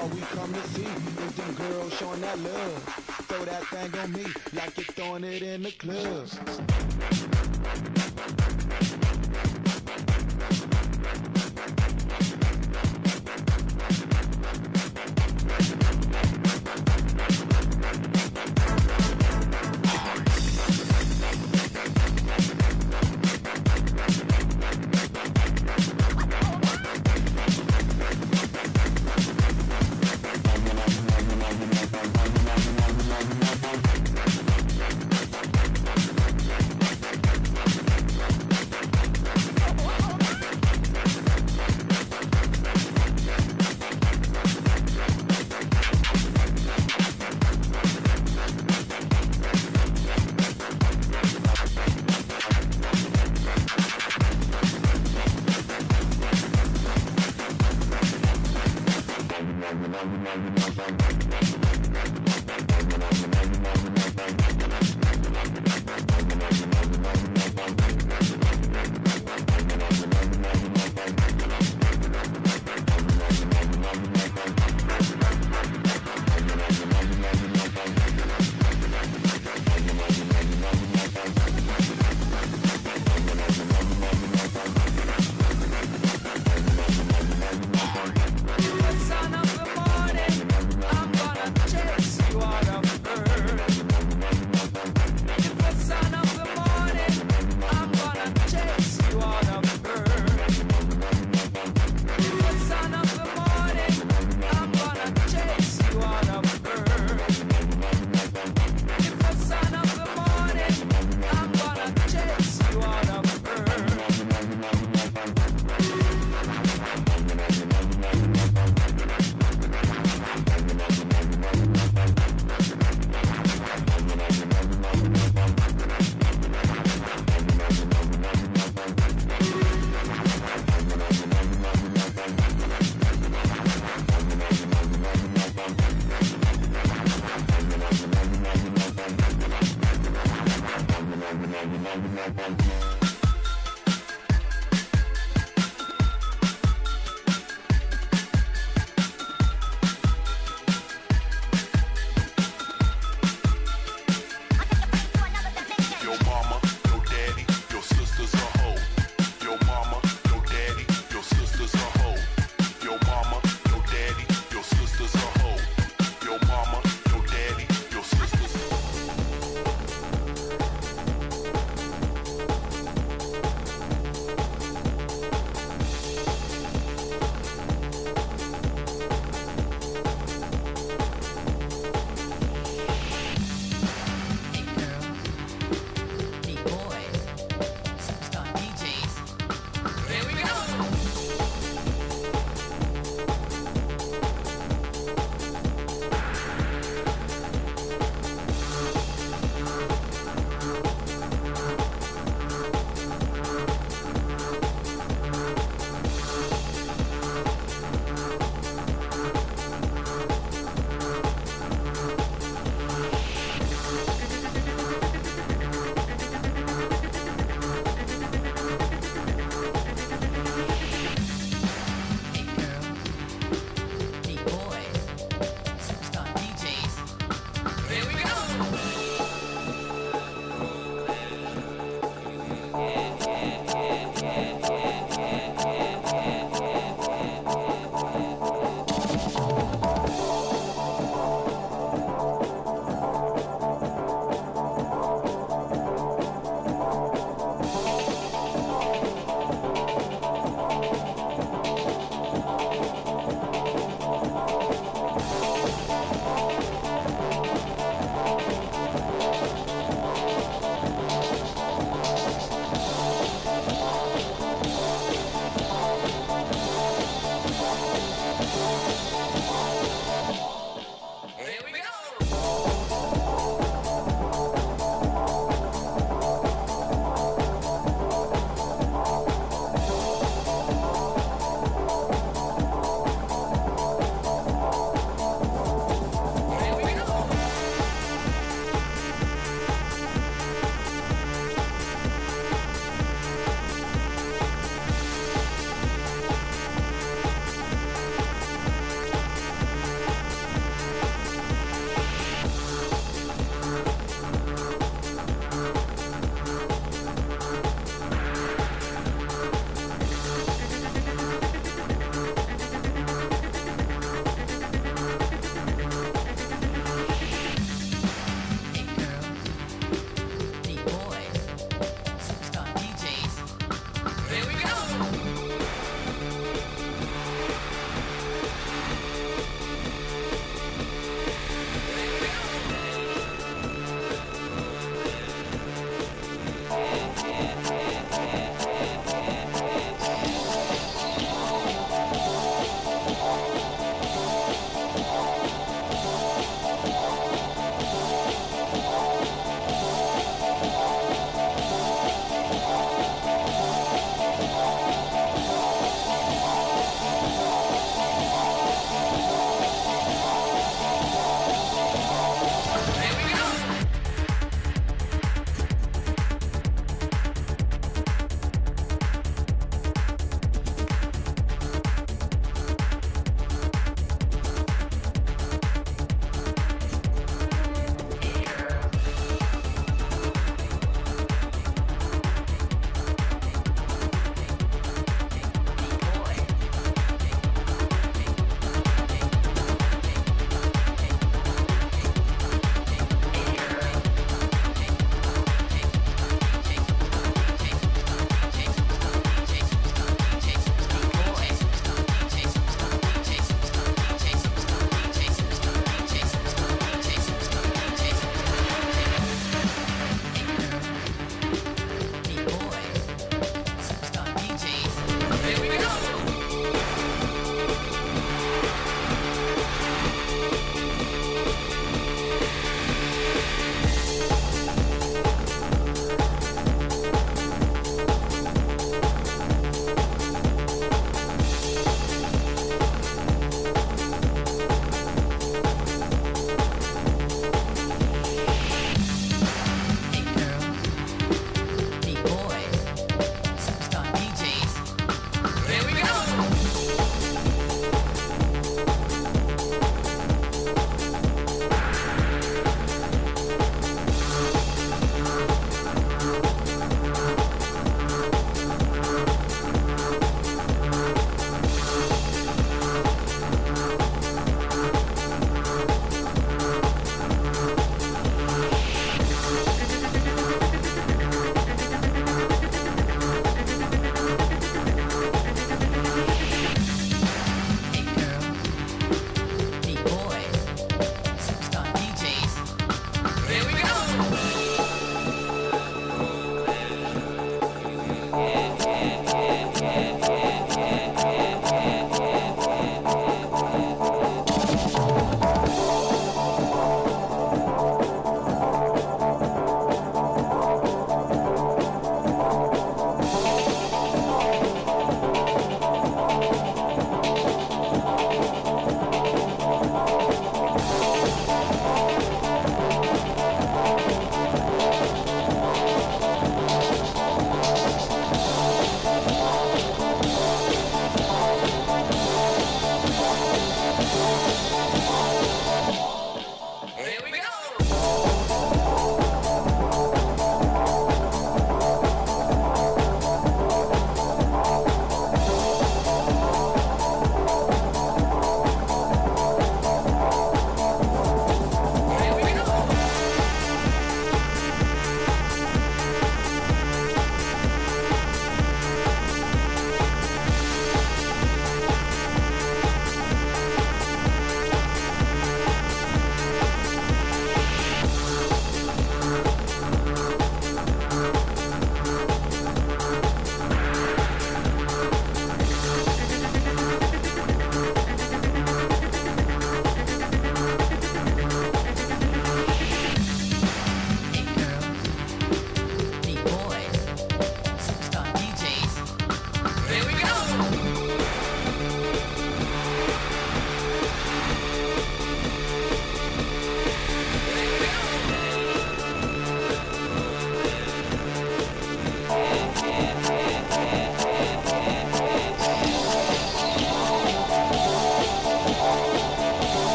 All we come to see is them girls showing that love. Throw that thing on me like you're throwing it in the club.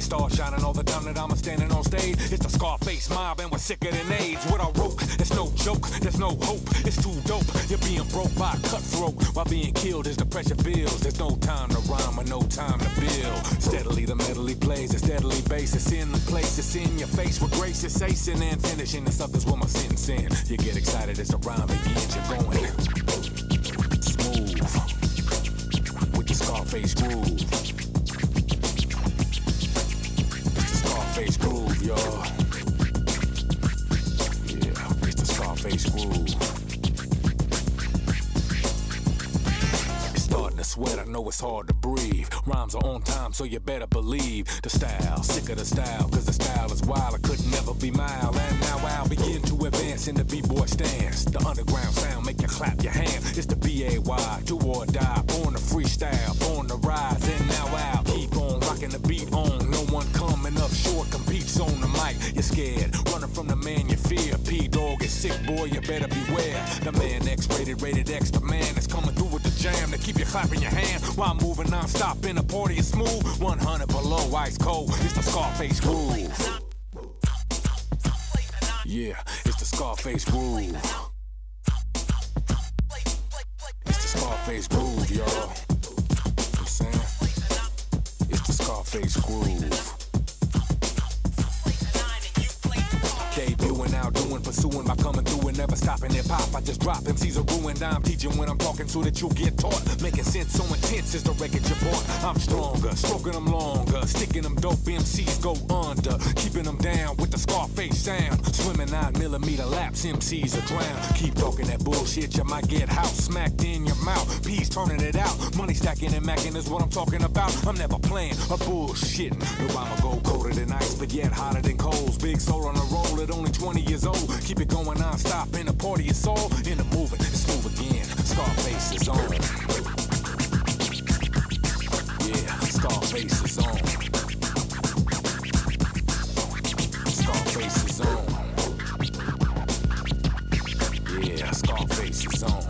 rays start shining all the time that I'm standing on stage. It's the Scarface mob and we're sicker than AIDS. With our rope, it's no joke, there's no hope. It's too dope. You're being broke by a cutthroat while being killed as the pressure builds. There's no time to rhyme or no time to build. Steadily the medley plays, it's steadily bass. It's in the place, it's in your face with grace. It's acing and finishing. Stop in a party is smooth. 100 below, ice cold. It's the Scarface groove. Yeah, it's the Scarface groove. It's the Scarface groove, y'all. I'm saying? It's the Scarface groove. Doing, pursuing by coming through and never stopping hip hop. I just drop MCs are ruined. I'm teaching when I'm talking so that you'll get taught. Making sense so intense is the record you bought. I'm stronger, stroking them longer, sticking them dope MCs go under, keeping them down with the Scarface sound. Swimming nine millimeter laps, MCs are drown. Keep talking that bullshit, you might get house smacked in your mouth. Peace turning it out, money stacking and macking is what I'm talking about. I'm never playing a bullshitting. Obama go colder than ice, but yet hotter than coals. Big soul on a roll at only 20 years old. Keep it going non-stop in the party, it's all in the moving. It's move again. Scarface is on. Yeah, Scarface is on. Scarface is on. Yeah, Scarface is on.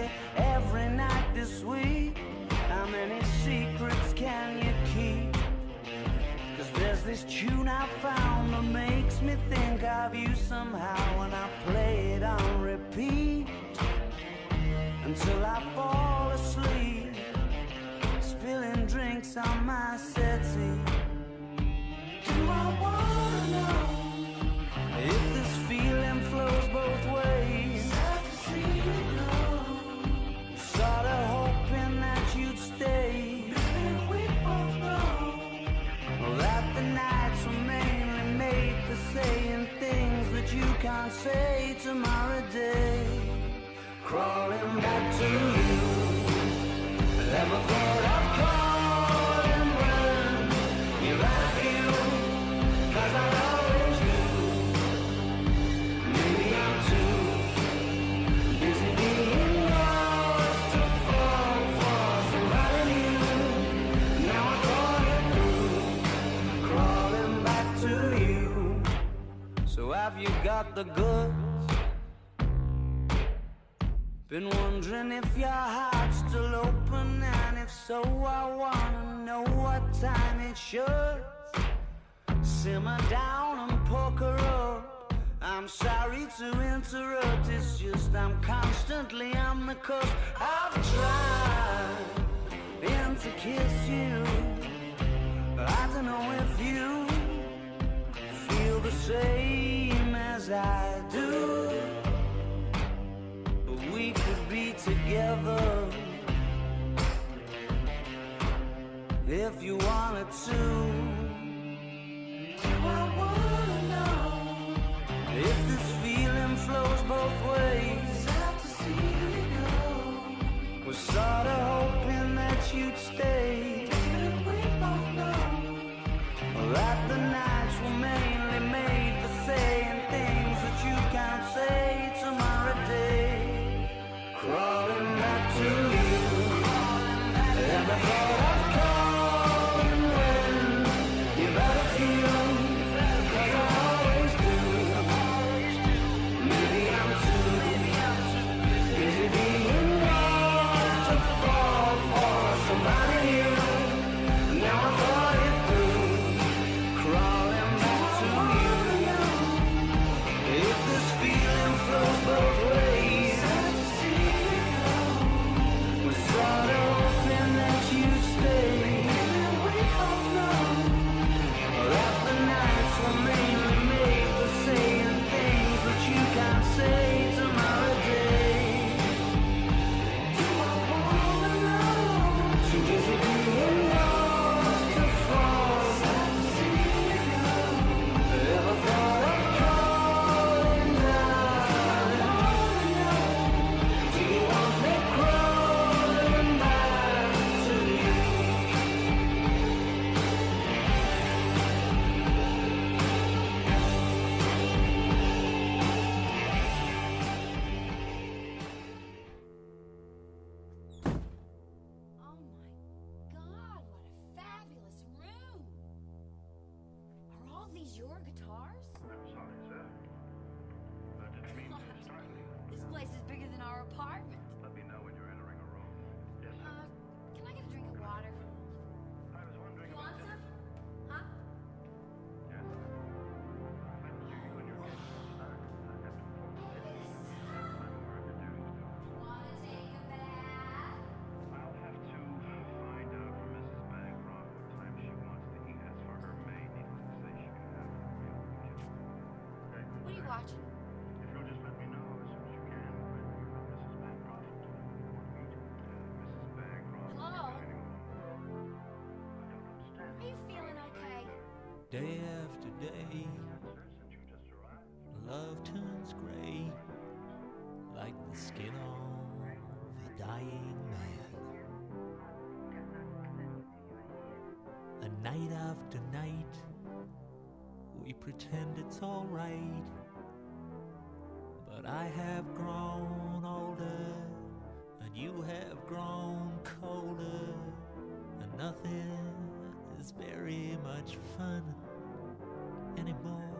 And if your heart's still open And if so, I wanna know what time it should Simmer down and poker up. I'm sorry to interrupt It's just I'm constantly on the coast I've tried been to kiss you. I don't know if you Feel the same as I do. together if you wanted to. Do I wanna know if this feeling flows both ways? Out to see it go. Was sorta hoping that you'd stay. Didn't we both know that the nights were made? Crawling back to you. And night after night, we pretend it's alright. But I have grown older, and you have grown colder, and nothing is very much fun anymore.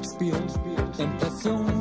Glücksspiel, Depression.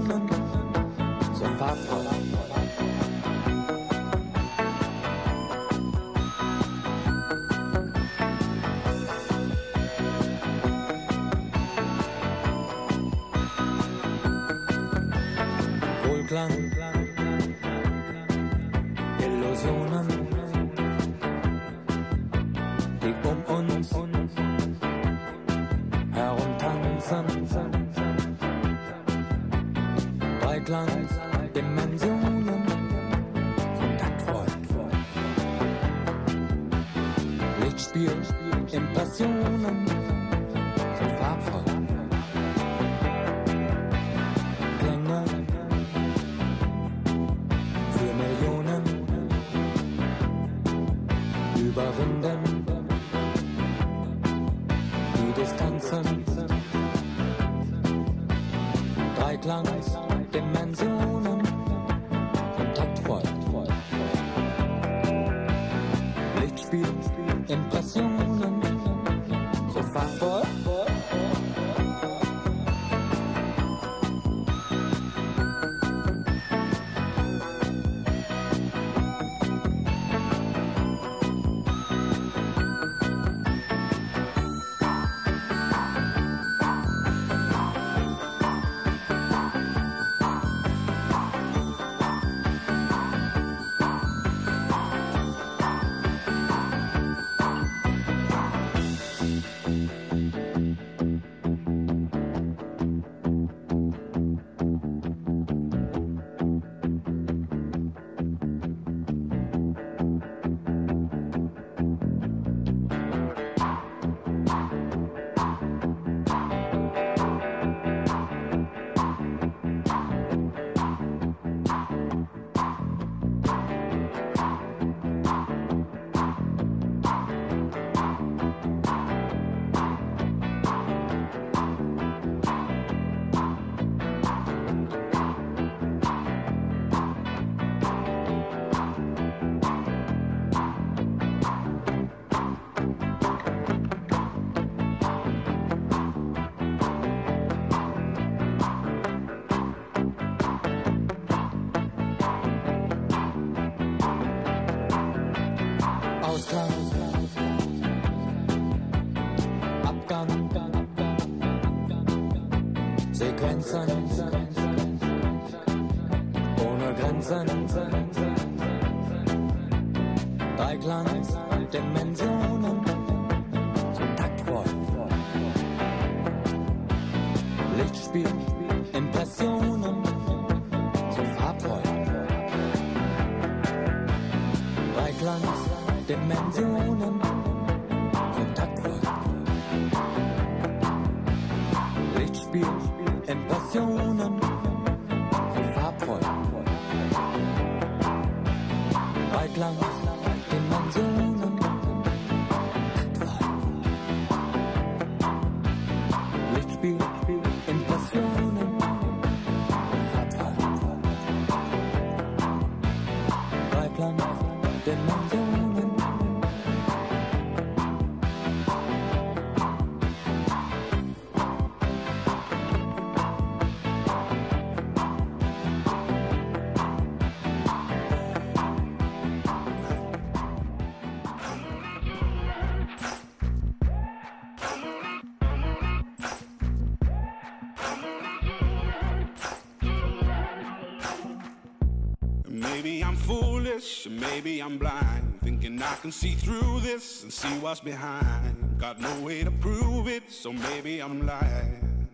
Maybe I'm blind, thinking I can see through this and see what's behind. Got no way to prove it, so maybe I'm lying.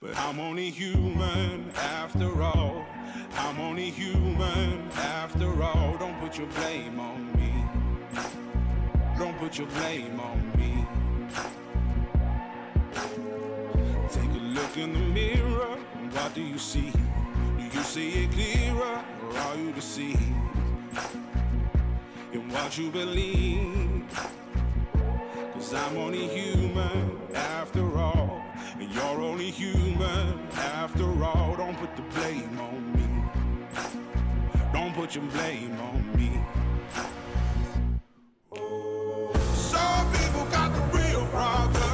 But I'm only human after all. I'm only human after all. Don't put your blame on me. Don't put your blame on me. Take a look in the mirror. And what do you see? Do you see it clearer are you deceived in what you believe? Cause I'm only human after all. And you're only human after all. Don't put the blame on me. Don't put your blame on me. Some people got the real problems.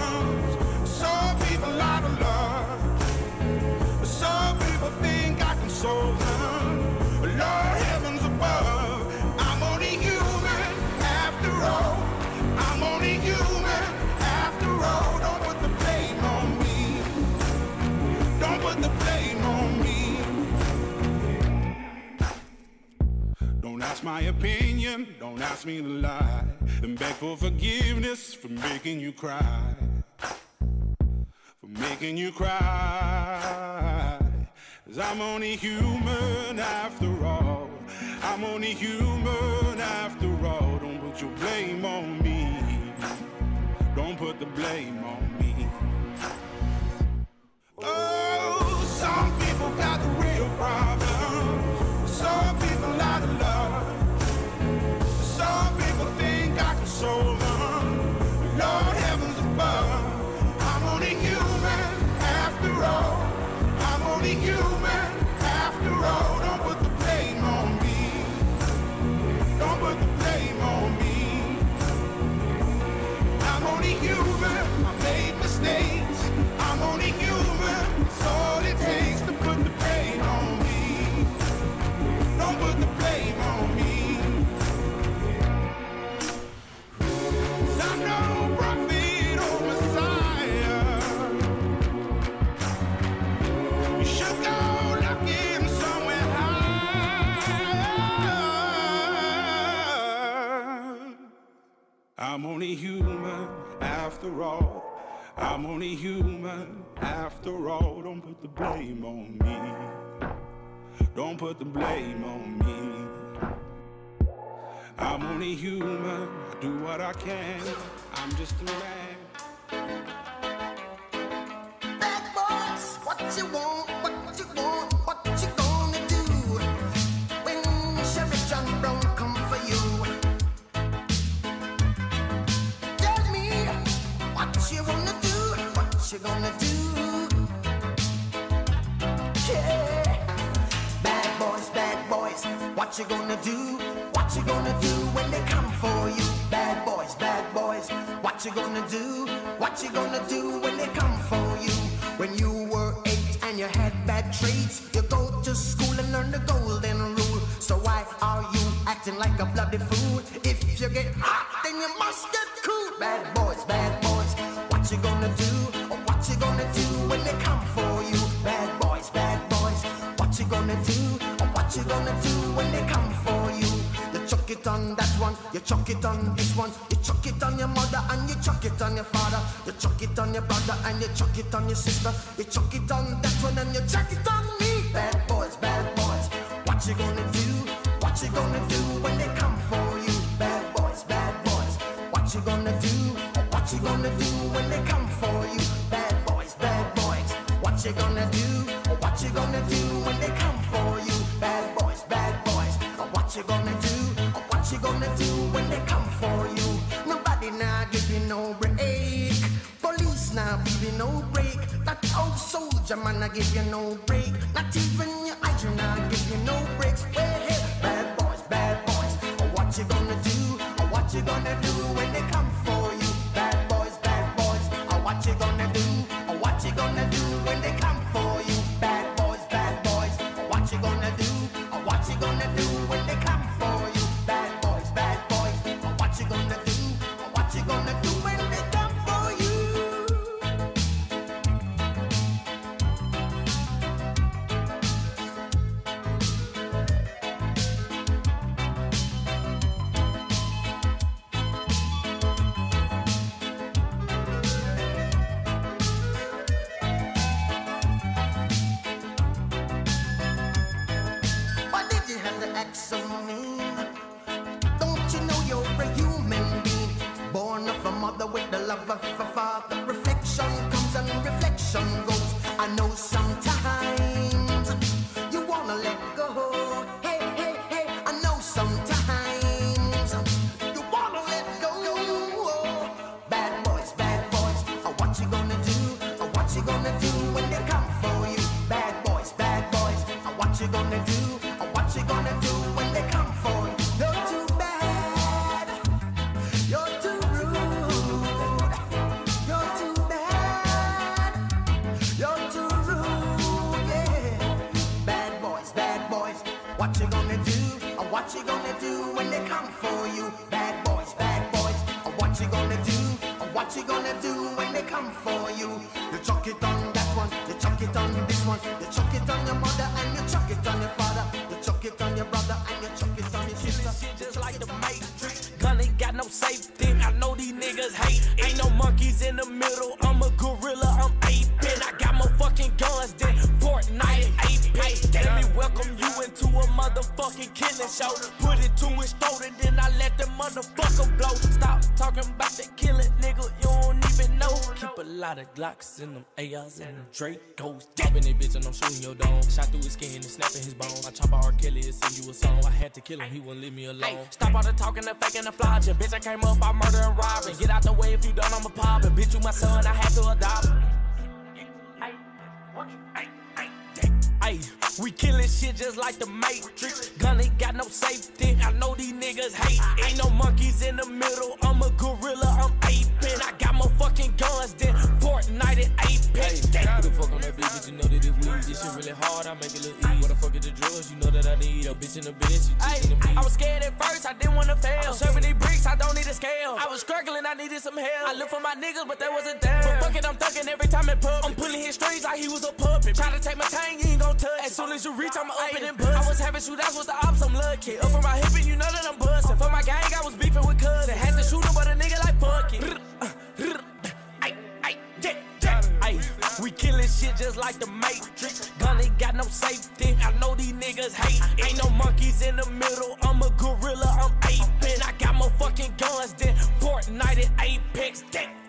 My opinion, don't ask me to lie. And beg for forgiveness for making you cry. For making you cry. Cause I'm only human after all. I'm only human after all. Don't put your blame on me. Don't put the blame on me. Oh, some people got the real problems. I'm only human after all. I'm only human after all. Don't put the blame on me. Don't put the blame on me. I'm only human. I do what I can. I'm just a man. Bad boys, what you want, what you gonna do? Yeah, bad boys, bad boys, what you gonna do? What you gonna do when they come for you? Bad boys, bad boys, what you gonna do? What you gonna do when they come for you? When you were eight and you had bad traits, you go to school and learn the golden rule. So why are you acting like a bloody fool? If you get hot, then you must get cool. Bad boys, gonna do when they come for you? You chuck it on that one, you chuck it on this one, you chuck it on your mother and you chuck it on your father, you chuck it on your brother and you chuck it on your sister, you chuck it on that one and you chuck it on me. Bad boys, bad boys, what you gonna do? What you gonna do when they come for you? Bad boys, bad boys, what you gonna do? What you gonna do when they come for you? Bad boys, bad boys, what you gonna do? What you gonna do when they what you gonna do? What you gonna do when they come for you? Nobody now give you no break. Police now give you no break. That old soldier man I give you no break. Not even Glocks in them ARs and them Dracos. Dropping that bitch and I'm shooting your dome. Shot through his skin and snapping his bones. I chop out R. Kelly and sing you a song. I had to kill him. He wouldn't leave me alone. Stop all the talking the faking and flogging. Bitch, I came up by murder and robbing. Get out the way if you done, I'm a poppin'. Bitch, you my son. I had to adopt him. Ay, we killing shit just like the Matrix. Gun ain't got no safety. I know these niggas hate. Ain't no monkeys in the middle. I'm a gorilla. Need. Yo, bitch in the Ay, teaching I was scared at first, I didn't wanna fail. I'm Serving these bricks, I don't need a scale. I was struggling, I needed some help. I looked for my niggas, but they wasn't there. But fuck it, I'm thugging every time in public. I'm pulling his strings like he was a puppet. Try to take my time, you ain't gon' touch. As soon as you reach, I'ma open and bust. I was having shootouts with the ops, I'm lucky. Up for my hip, and you know that I'm busting. For my gang, I was beefing with cousins. Had to shoot him, but a nigga like fuck it. Uh, killing shit just like the Matrix. Gun ain't got no safety. I know these niggas hate. Ain't no monkeys in the middle. I'm a gorilla. I'm aping. I got more fucking guns than Fortnite and Apex. Yeah.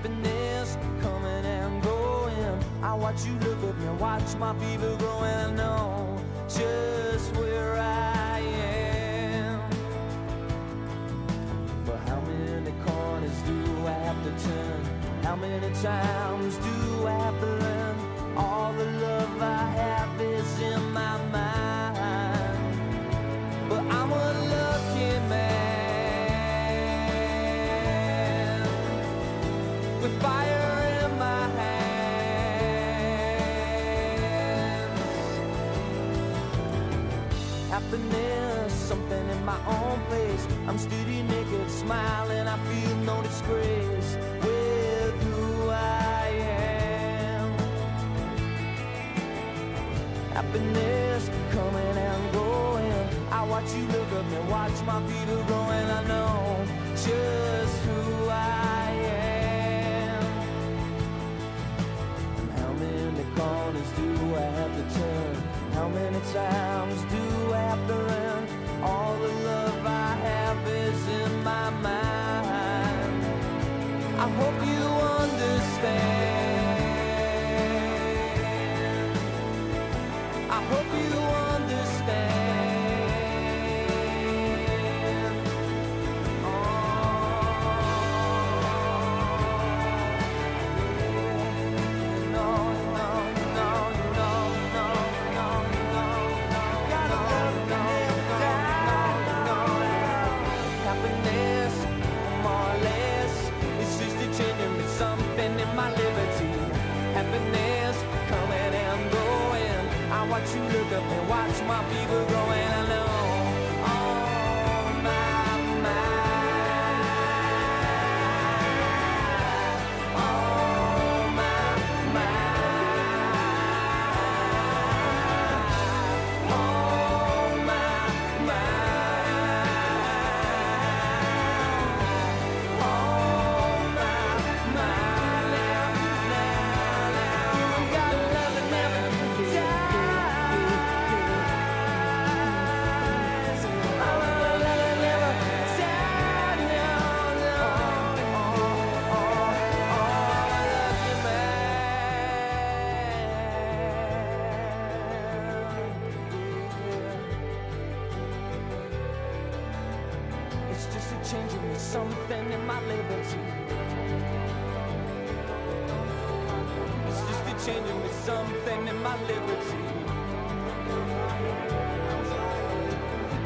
happiness coming and going. I watch you look up and watch my fever happiness, something in my own place. I'm steady naked, smiling, I feel no disgrace with who I am. Happiness coming and going. I watch you look up and watch my feet are growing. I know just who.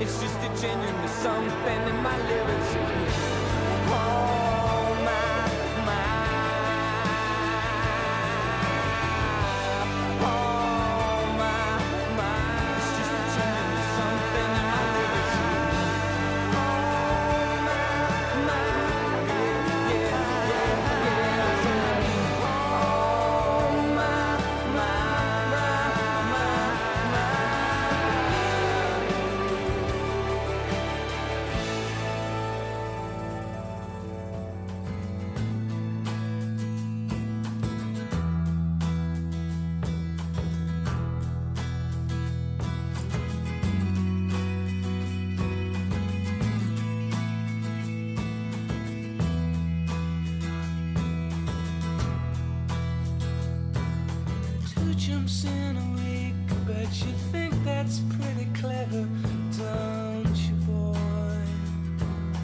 It's just a genuine something in my lyrics.